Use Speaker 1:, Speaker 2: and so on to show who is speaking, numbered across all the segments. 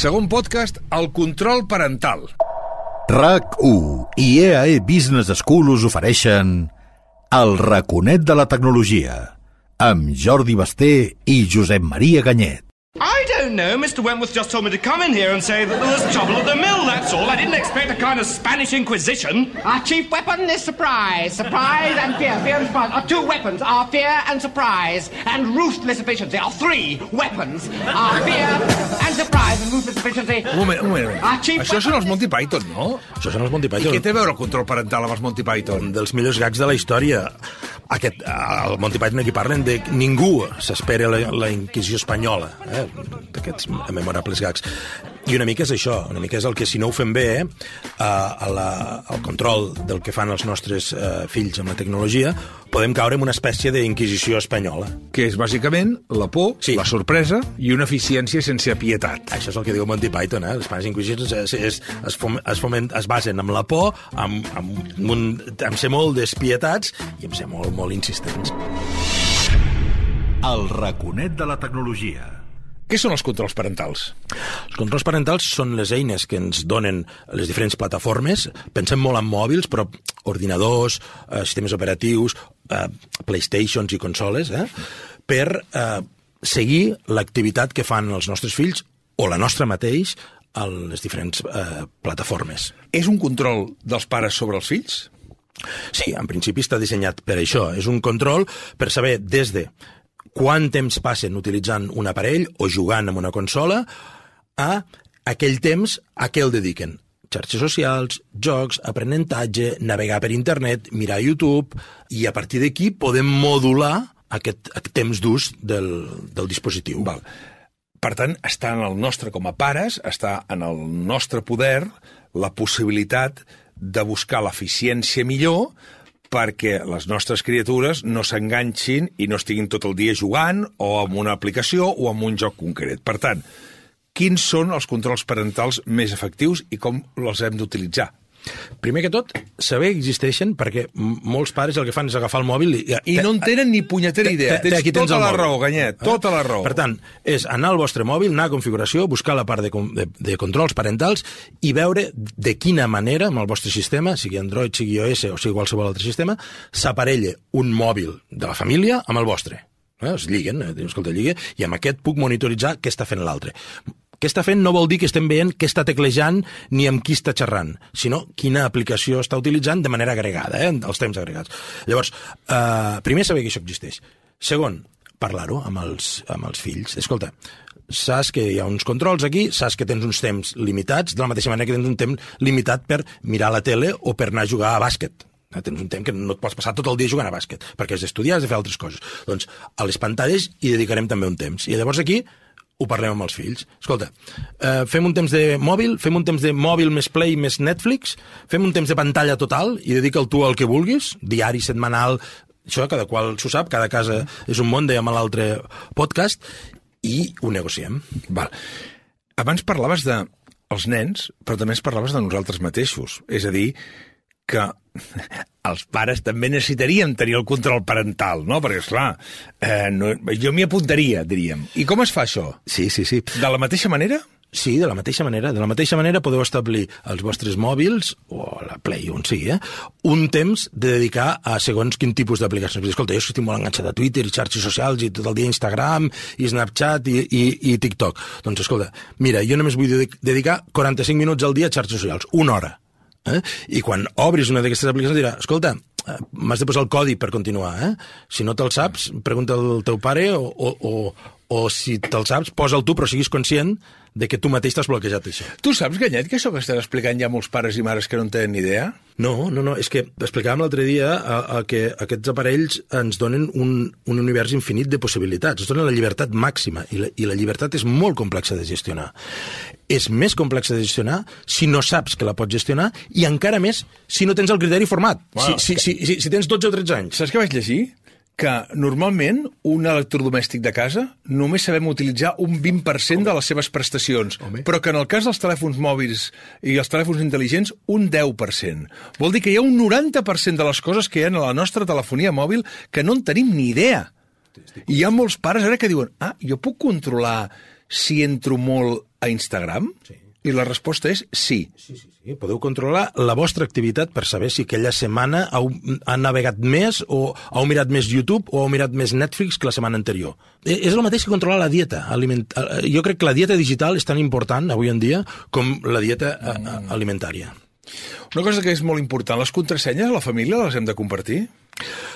Speaker 1: Segon podcast, el control parental.
Speaker 2: RAC1 i EAE Business School us ofereixen El raconet de la tecnologia amb Jordi Basté i Josep Maria Ganyet.
Speaker 3: I don't know. Mr. Wentworth just told me to come in here and say that there was trouble at the mill, that's all. I didn't expect a kind of Spanish Inquisition.
Speaker 4: Our chief weapon is surprise. Surprise and fear. Fear and surprise. Our two weapons are fear and surprise. And ruthless efficiency. Our three weapons are fear and surprise and ruthless efficiency.
Speaker 1: Un moment, un moment. un moment.
Speaker 4: Ah, xip.
Speaker 1: Això són els Monty Python, no?
Speaker 5: Això són els Monty
Speaker 1: I
Speaker 5: Python.
Speaker 1: què té a veure el control parental amb els Monty Python?
Speaker 5: dels millors gags de la història. Aquest, el Monty Python aquí parlen de ningú s'espera la, la Inquisició espanyola, eh? d'aquests memorables gags. I una mica és això, una mica és el que si no ho fem bé, eh, a la, al control del que fan els nostres eh, fills amb la tecnologia, podem caure en una espècie d'inquisició espanyola.
Speaker 1: Que és bàsicament la por,
Speaker 5: Sí.
Speaker 1: la sorpresa i una eficiència sense pietat.
Speaker 5: Això és el que diu Monty Python, eh? Les Spanish Inquisitions es, es, es, fom, es, foment, es basen en la por, amb, amb, un, amb ser molt despietats i amb ser molt, molt insistents.
Speaker 2: El raconet de la tecnologia.
Speaker 1: Què són els controls parentals?
Speaker 5: Els controls parentals són les eines que ens donen les diferents plataformes. Pensem molt en mòbils, però ordinadors, eh, sistemes operatius, eh, Playstations i consoles, eh, per eh, seguir l'activitat que fan els nostres fills o la nostra mateix a les diferents eh, plataformes.
Speaker 1: És un control dels pares sobre els fills?
Speaker 5: Sí, en principi està dissenyat per això. És un control per saber des de quant temps passen utilitzant un aparell o jugant amb una consola a aquell temps a què el dediquen. Xarxes socials, jocs, aprenentatge, navegar per internet, mirar YouTube, i a partir d'aquí podem modular aquest, temps d'ús del, del dispositiu.
Speaker 1: Val. Per tant, està en el nostre, com a pares, està en el nostre poder la possibilitat de buscar l'eficiència millor perquè les nostres criatures no s'enganxin i no estiguin tot el dia jugant o amb una aplicació o amb un joc concret. Per tant, quins són els controls parentals més efectius i com els hem d'utilitzar?
Speaker 5: Primer que tot, saber que existeixen perquè molts pares el que fan és agafar el mòbil i...
Speaker 1: I no en tenen ni punyetera idea. Tens
Speaker 5: aquí
Speaker 1: tota
Speaker 5: el
Speaker 1: la raó, Ganyet, tota la raó.
Speaker 5: Per tant, és anar al vostre mòbil, anar a configuració, buscar la part de, de, de controls parentals i veure de quina manera, amb el vostre sistema, sigui Android, sigui iOS o sigui qualsevol altre sistema, s'aparella un mòbil de la família amb el vostre. Eh? Es lliguen, eh? escolta, lliga, i amb aquest puc monitoritzar què està fent l'altre. Què està fent no vol dir que estem veient què està teclejant ni amb qui està xerrant, sinó quina aplicació està utilitzant de manera agregada, eh? els temps agregats. Llavors, eh, primer saber que això existeix. Segon, parlar-ho amb, els, amb els fills. Escolta, saps que hi ha uns controls aquí, saps que tens uns temps limitats, de la mateixa manera que tens un temps limitat per mirar la tele o per anar a jugar a bàsquet. Eh, Tens un temps que no et pots passar tot el dia jugant a bàsquet, perquè has d'estudiar, has de fer altres coses. Doncs a les pantalles hi dedicarem també un temps. I llavors aquí ho parlem amb els fills. Escolta, eh, fem un temps de mòbil, fem un temps de mòbil més Play més Netflix, fem un temps de pantalla total i dedica'l tu al que vulguis, diari, setmanal, això cada qual s'ho sap, cada casa és un món, dèiem a l'altre podcast, i ho negociem.
Speaker 1: Val. Abans parlaves de els nens, però també ens parlaves de nosaltres mateixos. És a dir, que els pares també necessitaríem tenir el control parental, no? Perquè, esclar, eh, no, jo m'hi apuntaria, diríem. I com es fa això?
Speaker 5: Sí, sí, sí.
Speaker 1: De la mateixa manera?
Speaker 5: Sí, de la mateixa manera. De la mateixa manera podeu establir als vostres mòbils, o a la Play, on sigui, eh, un temps de dedicar a segons quin tipus d'aplicacions. Escolta, jo estic molt enganxat a Twitter i xarxes socials i tot el dia Instagram i Snapchat i, i, i TikTok. Doncs escolta, mira, jo només vull dedic- dedicar 45 minuts al dia a xarxes socials, una hora. Eh? I quan obris una d'aquestes aplicacions dirà, escolta, eh, m'has de posar el codi per continuar, eh? Si no te'l saps, pregunta al teu pare o, o, o, o si te'l saps, posa'l tu, però siguis conscient de que tu mateix t'has bloquejat això.
Speaker 1: Tu saps, Ganyet, que això que estan explicant ja molts pares i mares que no en tenen ni idea?
Speaker 5: No, no, no, és que explicàvem l'altre dia a, a que aquests aparells ens donen un, un univers infinit de possibilitats, ens donen la llibertat màxima, i la, i la llibertat és molt complexa de gestionar. És més complexa de gestionar si no saps que la pots gestionar, i encara més si no tens el criteri format,
Speaker 1: Bueno,
Speaker 5: si, si, si, si, si tens 12 o 13 anys.
Speaker 1: Saps què vaig llegir? Que normalment un electrodomèstic de casa només sabem utilitzar un 20% de les seves prestacions,
Speaker 5: Home.
Speaker 1: però que en el cas dels telèfons mòbils i els telèfons intel·ligents, un 10%. Vol dir que hi ha un 90% de les coses que hi ha a la nostra telefonia mòbil que no en tenim ni idea. I hi ha molts pares ara que diuen ah, jo puc controlar si entro molt a Instagram? Sí. I la resposta és sí.
Speaker 5: Sí, sí, sí. Podeu controlar la vostra activitat per saber si aquella setmana heu, ha navegat més o heu mirat més YouTube o heu mirat més Netflix que la setmana anterior. Eh, És el mateix que controlar la dieta. Aliment... eh, Jo crec que la dieta digital és tan important avui en dia com la dieta eh, eh, alimentària.
Speaker 1: Una cosa que és molt important, les contrasenyes a la família les hem de compartir?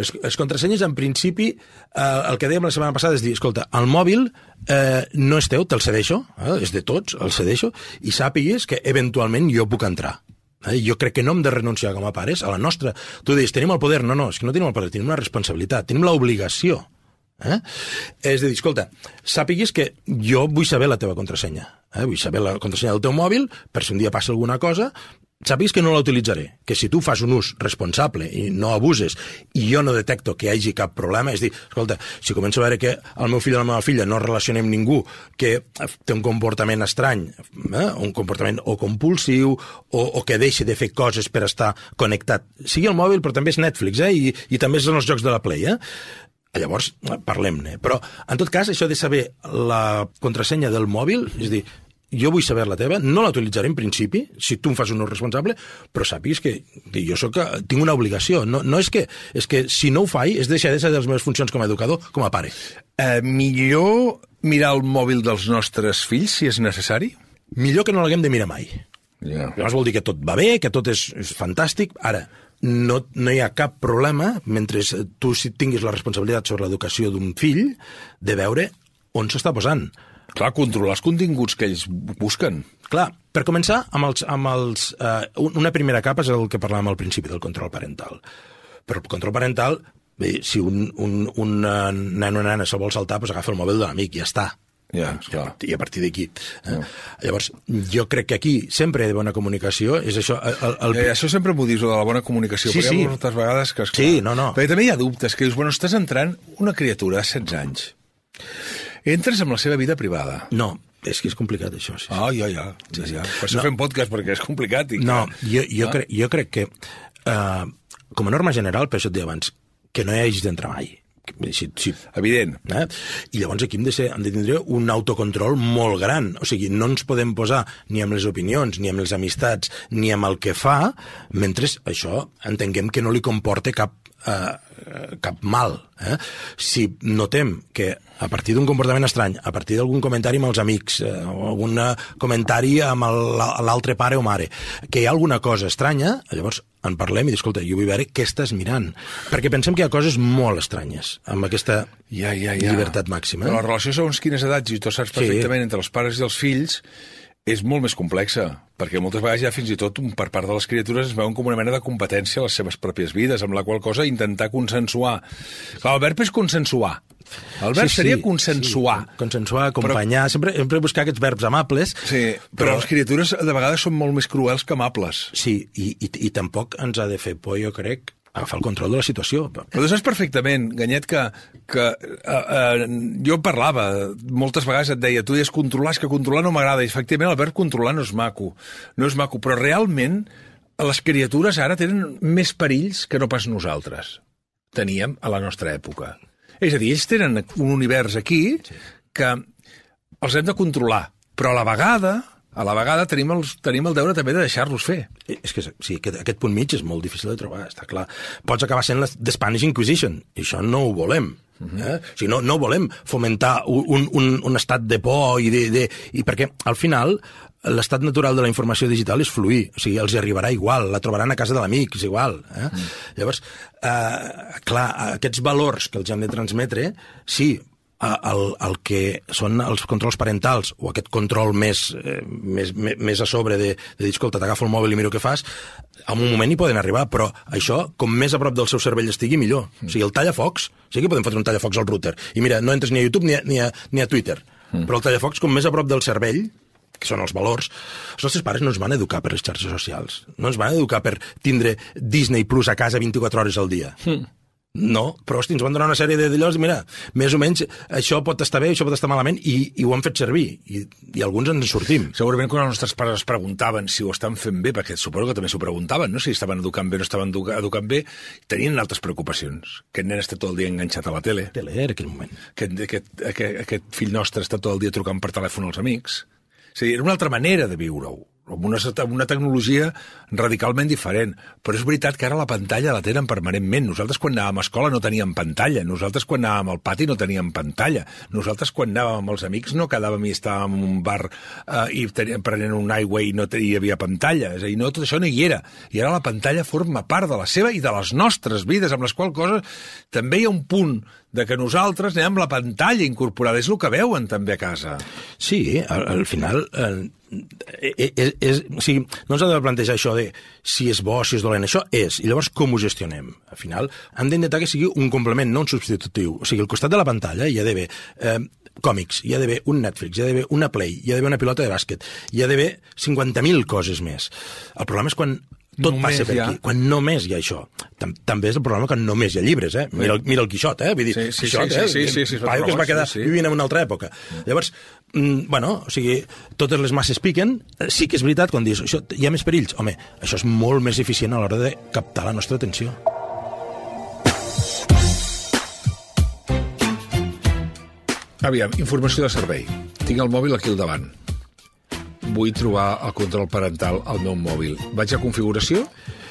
Speaker 5: Les, les contrasenyes, en principi, eh, el que dèiem la setmana passada és dir, escolta, el mòbil eh, no és teu, te'l cedeixo, eh, és de tots, el cedeixo, i sàpigues que eventualment jo puc entrar. Eh? Jo crec que no hem de renunciar com a pares a la nostra... Tu deies, tenim el poder. No, no, és que no tenim el poder, tenim una responsabilitat, tenim l'obligació. Eh? És de dir, escolta, sàpigues que jo vull saber la teva contrasenya. Eh? Vull saber la contrasenya del teu mòbil, per si un dia passa alguna cosa, sàpigues que no la utilitzaré, que si tu fas un ús responsable i no abuses i jo no detecto que hi hagi cap problema, és dir, escolta, si començo a veure que el meu fill o la meva filla no amb ningú que té un comportament estrany, eh? un comportament o compulsiu o, o que deixa de fer coses per estar connectat, sigui el mòbil però també és Netflix eh? I, i també són els jocs de la Play, eh? Llavors, parlem-ne. Però, en tot cas, això de saber la contrasenya del mòbil, és dir, jo vull saber la teva, no la utilitzaré en principi, si tu em fas un ús responsable, però sàpigues que, que jo soc, tinc una obligació. No, no és, que, és que si no ho faig, és deixadesa de les meves funcions com a educador, com a pare.
Speaker 1: Eh, millor mirar el mòbil dels nostres fills, si és necessari?
Speaker 5: Millor que no l'haguem de mirar mai.
Speaker 1: Ja.
Speaker 5: Llavors vol dir que tot va bé, que tot és, és fantàstic. Ara, no, no hi ha cap problema, mentre tu si tinguis la responsabilitat sobre l'educació d'un fill, de veure on s'està posant.
Speaker 1: Clar, controlar els continguts que ells busquen.
Speaker 5: Clar, per començar, amb els, amb els, eh, una primera capa és el que parlàvem al principi del control parental. Però el control parental, bé, si un, un, un nen o nena se vol saltar, doncs agafa el mòbil de l'amic i ja està.
Speaker 1: Ja, clar.
Speaker 5: I a partir d'aquí. Eh? Llavors, jo crec que aquí sempre hi ha bona comunicació. És això, el, el,
Speaker 1: Eh, això sempre m'ho dius, de la bona comunicació,
Speaker 5: Sí, sí.
Speaker 1: moltes vegades que... Esclar,
Speaker 5: Sí, no, no.
Speaker 1: Perquè també hi ha dubtes, que dius, bueno, estàs entrant una criatura de 16 anys. Entres amb la seva vida privada.
Speaker 5: No, és que és complicat, això. Sí, sí.
Speaker 1: Ah, ja, ja. ja, ja. Per això no. fem podcast, perquè és complicat. I
Speaker 5: No,
Speaker 1: que-
Speaker 5: jo, jo,
Speaker 1: Ah.
Speaker 5: crec, jo crec que, uh, com a norma general, per això et deia abans, que no hi mai. Que- Si, si,
Speaker 1: Evident.
Speaker 5: eh? I llavors aquí hem de, ser, hem de tindre un autocontrol molt gran. O sigui, no ens podem posar ni amb les opinions, ni amb les amistats, ni amb el que fa, mentre això entenguem que no li comporta cap, eh, eh, cap mal. Eh? Si notem que a partir d'un comportament estrany, a partir d'algun comentari amb els amics, eh, o algun eh, comentari amb l'altre pare o mare, que hi ha alguna cosa estranya, llavors en parlem i dius, escolta, jo vull veure què estàs mirant. Perquè pensem que hi ha coses molt estranyes amb aquesta
Speaker 1: Ja, ja, ja.
Speaker 5: llibertat màxima.
Speaker 1: Però la relació segons quines edats, i tu saps
Speaker 5: Sí.
Speaker 1: perfectament, entre els pares i els fills, és molt més complexa, perquè moltes vegades ja fins i tot per part de les criatures es veuen com una mena de competència a les seves pròpies vides, amb la qual cosa intentar consensuar. Clar, el verb és consensuar. El verb seria consensuar.
Speaker 5: Sí, consensuar, acompanyar, sempre, sempre buscar aquests verbs amables.
Speaker 1: Sí, però, però les criatures de vegades són molt més cruels que amables.
Speaker 5: Sí, i, i, i tampoc ens ha de fer por, jo crec, agafar el control de la situació.
Speaker 1: Però tu saps perfectament, Ganyet, que, que eh, eh, jo parlava, moltes vegades et deia, tu deies controlar, és que controlar no m'agrada, i efectivament el verb controlar no és maco, no és maco, però realment les criatures ara tenen més perills que no pas nosaltres teníem a la nostra època. És a dir, ells tenen un univers aquí que els hem de controlar, però a la vegada, a la vegada tenim, els, tenim el deure també de deixar-los fer.
Speaker 5: És que sí, aquest, aquest punt mig és molt difícil de trobar, està clar. Pots acabar sent la The Spanish Inquisition, i això no ho volem. Eh? O sigui, no, no volem fomentar un, un, un estat de por i, de, de, i perquè al final l'estat natural de la informació digital és fluir, o sigui, els arribarà igual, la trobaran a casa de l'amic, és igual. Eh? Mm. Llavors, eh, clar, aquests valors que els hem de transmetre, sí, el, el que són els controls parentals o aquest control més, eh, més, més, a sobre de, de dir, escolta, t'agafo el mòbil i miro què fas, en un moment hi poden arribar, però això, com més a prop del seu cervell estigui, millor. O sigui, el tallafocs, sí que podem fotre un tallafocs al router. I mira, no entres ni a YouTube ni a, ni a, ni a Twitter. Mm. Però el tallafocs, com més a prop del cervell, que són els valors, els nostres pares no ens van educar per les xarxes socials. No ens van educar per tindre Disney Plus a casa 24 hores al dia. Mm. No, però hosti, ens van donar una sèrie de d'allò i mira, més o menys això pot estar bé, això pot estar malament, i, i ho han fet servir, i, i alguns ens en sortim.
Speaker 1: Segurament quan els nostres pares es preguntaven si ho estan fent bé, perquè suposo que també s'ho preguntaven, no? si estaven educant bé o no estaven educa- educant bé, tenien altres preocupacions. Aquest nen està tot el dia enganxat a la tele,
Speaker 5: Tele, era aquell moment.
Speaker 1: aquest, aquest, aquest, aquest fill nostre està tot el dia trucant per telèfon als amics. sigui, era una altra manera de viure-ho amb una, amb una tecnologia radicalment diferent. Però és veritat que ara la pantalla la tenen permanentment. Nosaltres quan anàvem a escola no teníem pantalla. Nosaltres quan anàvem al pati no teníem pantalla. Nosaltres quan anàvem amb els amics no quedàvem i estàvem en un bar eh, i teníem, prenent un aigua i no hi havia pantalla. És a dir, no, tot això no hi era. I ara la pantalla forma part de la seva i de les nostres vides, amb les quals coses també hi ha un punt de que nosaltres anem amb la pantalla incorporada. És el que veuen també a casa.
Speaker 5: Sí, al, al final... Eh, és, és, és, o sigui, no ens ha de plantejar això de si és bo, si és dolent. Això és. I llavors com ho gestionem? Al final hem d'intentar que sigui un complement, no un substitutiu. O sigui, al costat de la pantalla hi ha d'haver eh, còmics, hi ha d'haver un Netflix, hi ha d'haver una Play, hi ha d'haver una pilota de bàsquet, hi ha d'haver 50.000 coses més. El problema és quan tot
Speaker 1: Només
Speaker 5: passa per
Speaker 1: hi ha-
Speaker 5: aquí. Quan només hi ha això. Tam També és el problema que només hi ha llibres, eh? Mira, el- mira el Quixot, eh? Vull dir,
Speaker 1: Sí, sí,
Speaker 5: Quixot,
Speaker 1: sí,
Speaker 5: eh?
Speaker 1: sí, sí, sí, sí,
Speaker 5: que es va
Speaker 1: sí,
Speaker 5: quedar
Speaker 1: sí.
Speaker 5: vivint en una altra època. Llavors, mm, bueno, o sigui, totes les masses piquen. Eh, Sí que és veritat, quan dius, això, hi ha més perills. Home, això és molt més eficient a l'hora de captar la nostra atenció.
Speaker 1: Aviam, informació de servei. Tinc el mòbil aquí al davant. Vull trobar el control parental al meu mòbil. Vaig a configuració?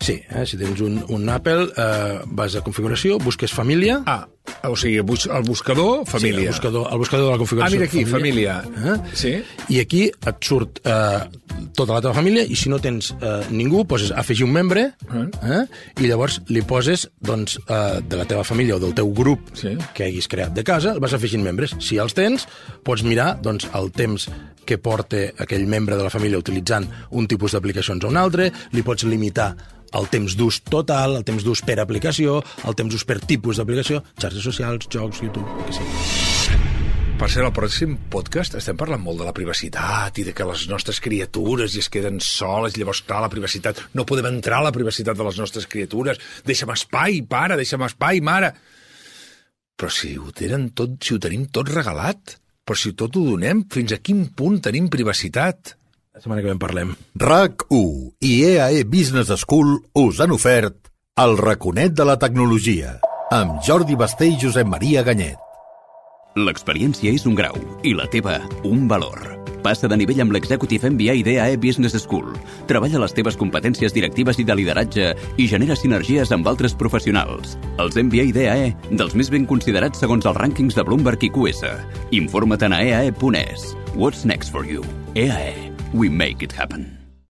Speaker 5: Sí, eh? si tens un, un Apple, eh, vas a configuració, busques família...
Speaker 1: Ah, o sigui, el buscador,
Speaker 5: Sí,
Speaker 1: família.
Speaker 5: el, buscador, el buscador de la configuració.
Speaker 1: Ah, mira aquí, família.
Speaker 5: Eh?
Speaker 1: Sí.
Speaker 5: I aquí et surt eh, tota la teva família i si no tens eh, ningú, poses afegir un membre eh? i llavors li poses doncs, eh, de la teva família o del teu grup
Speaker 1: Sí.
Speaker 5: que haguis creat de casa, vas afegint membres. Si els tens, pots mirar doncs, el temps que porta aquell membre de la família utilitzant un tipus d'aplicacions o un altre, li pots limitar el temps d'ús total, el temps d'ús per aplicació, el temps d'ús per tipus d'aplicació, xarxes socials, jocs, YouTube, el que sigui.
Speaker 1: Per ser el pròxim podcast estem parlant molt de la privacitat i de que les nostres criatures i es queden soles, llavors, clar, la privacitat... No podem entrar a la privacitat de les nostres criatures. Deixa'm espai, pare, deixa'm espai, mare. Però si ho tenen tot, si ho tenim tot regalat, però si tot ho donem, fins a quin punt tenim privacitat?
Speaker 5: La setmana que ve en parlem.
Speaker 2: RAC1 i EAE Business School us han ofert el raconet de la tecnologia amb Jordi Basté i Josep Maria Ganyet.
Speaker 6: L'experiència és un grau i la teva, un valor. Passa de nivell amb l'Executive MBA d'EAE Business School. Treballa les teves competències directives i de lideratge i genera sinergies amb altres professionals. Els MBA d'EAE, dels més ben considerats segons els rànquings de Bloomberg i QS. Informa't a eae.es. What's next for you? EAE. We make it happen.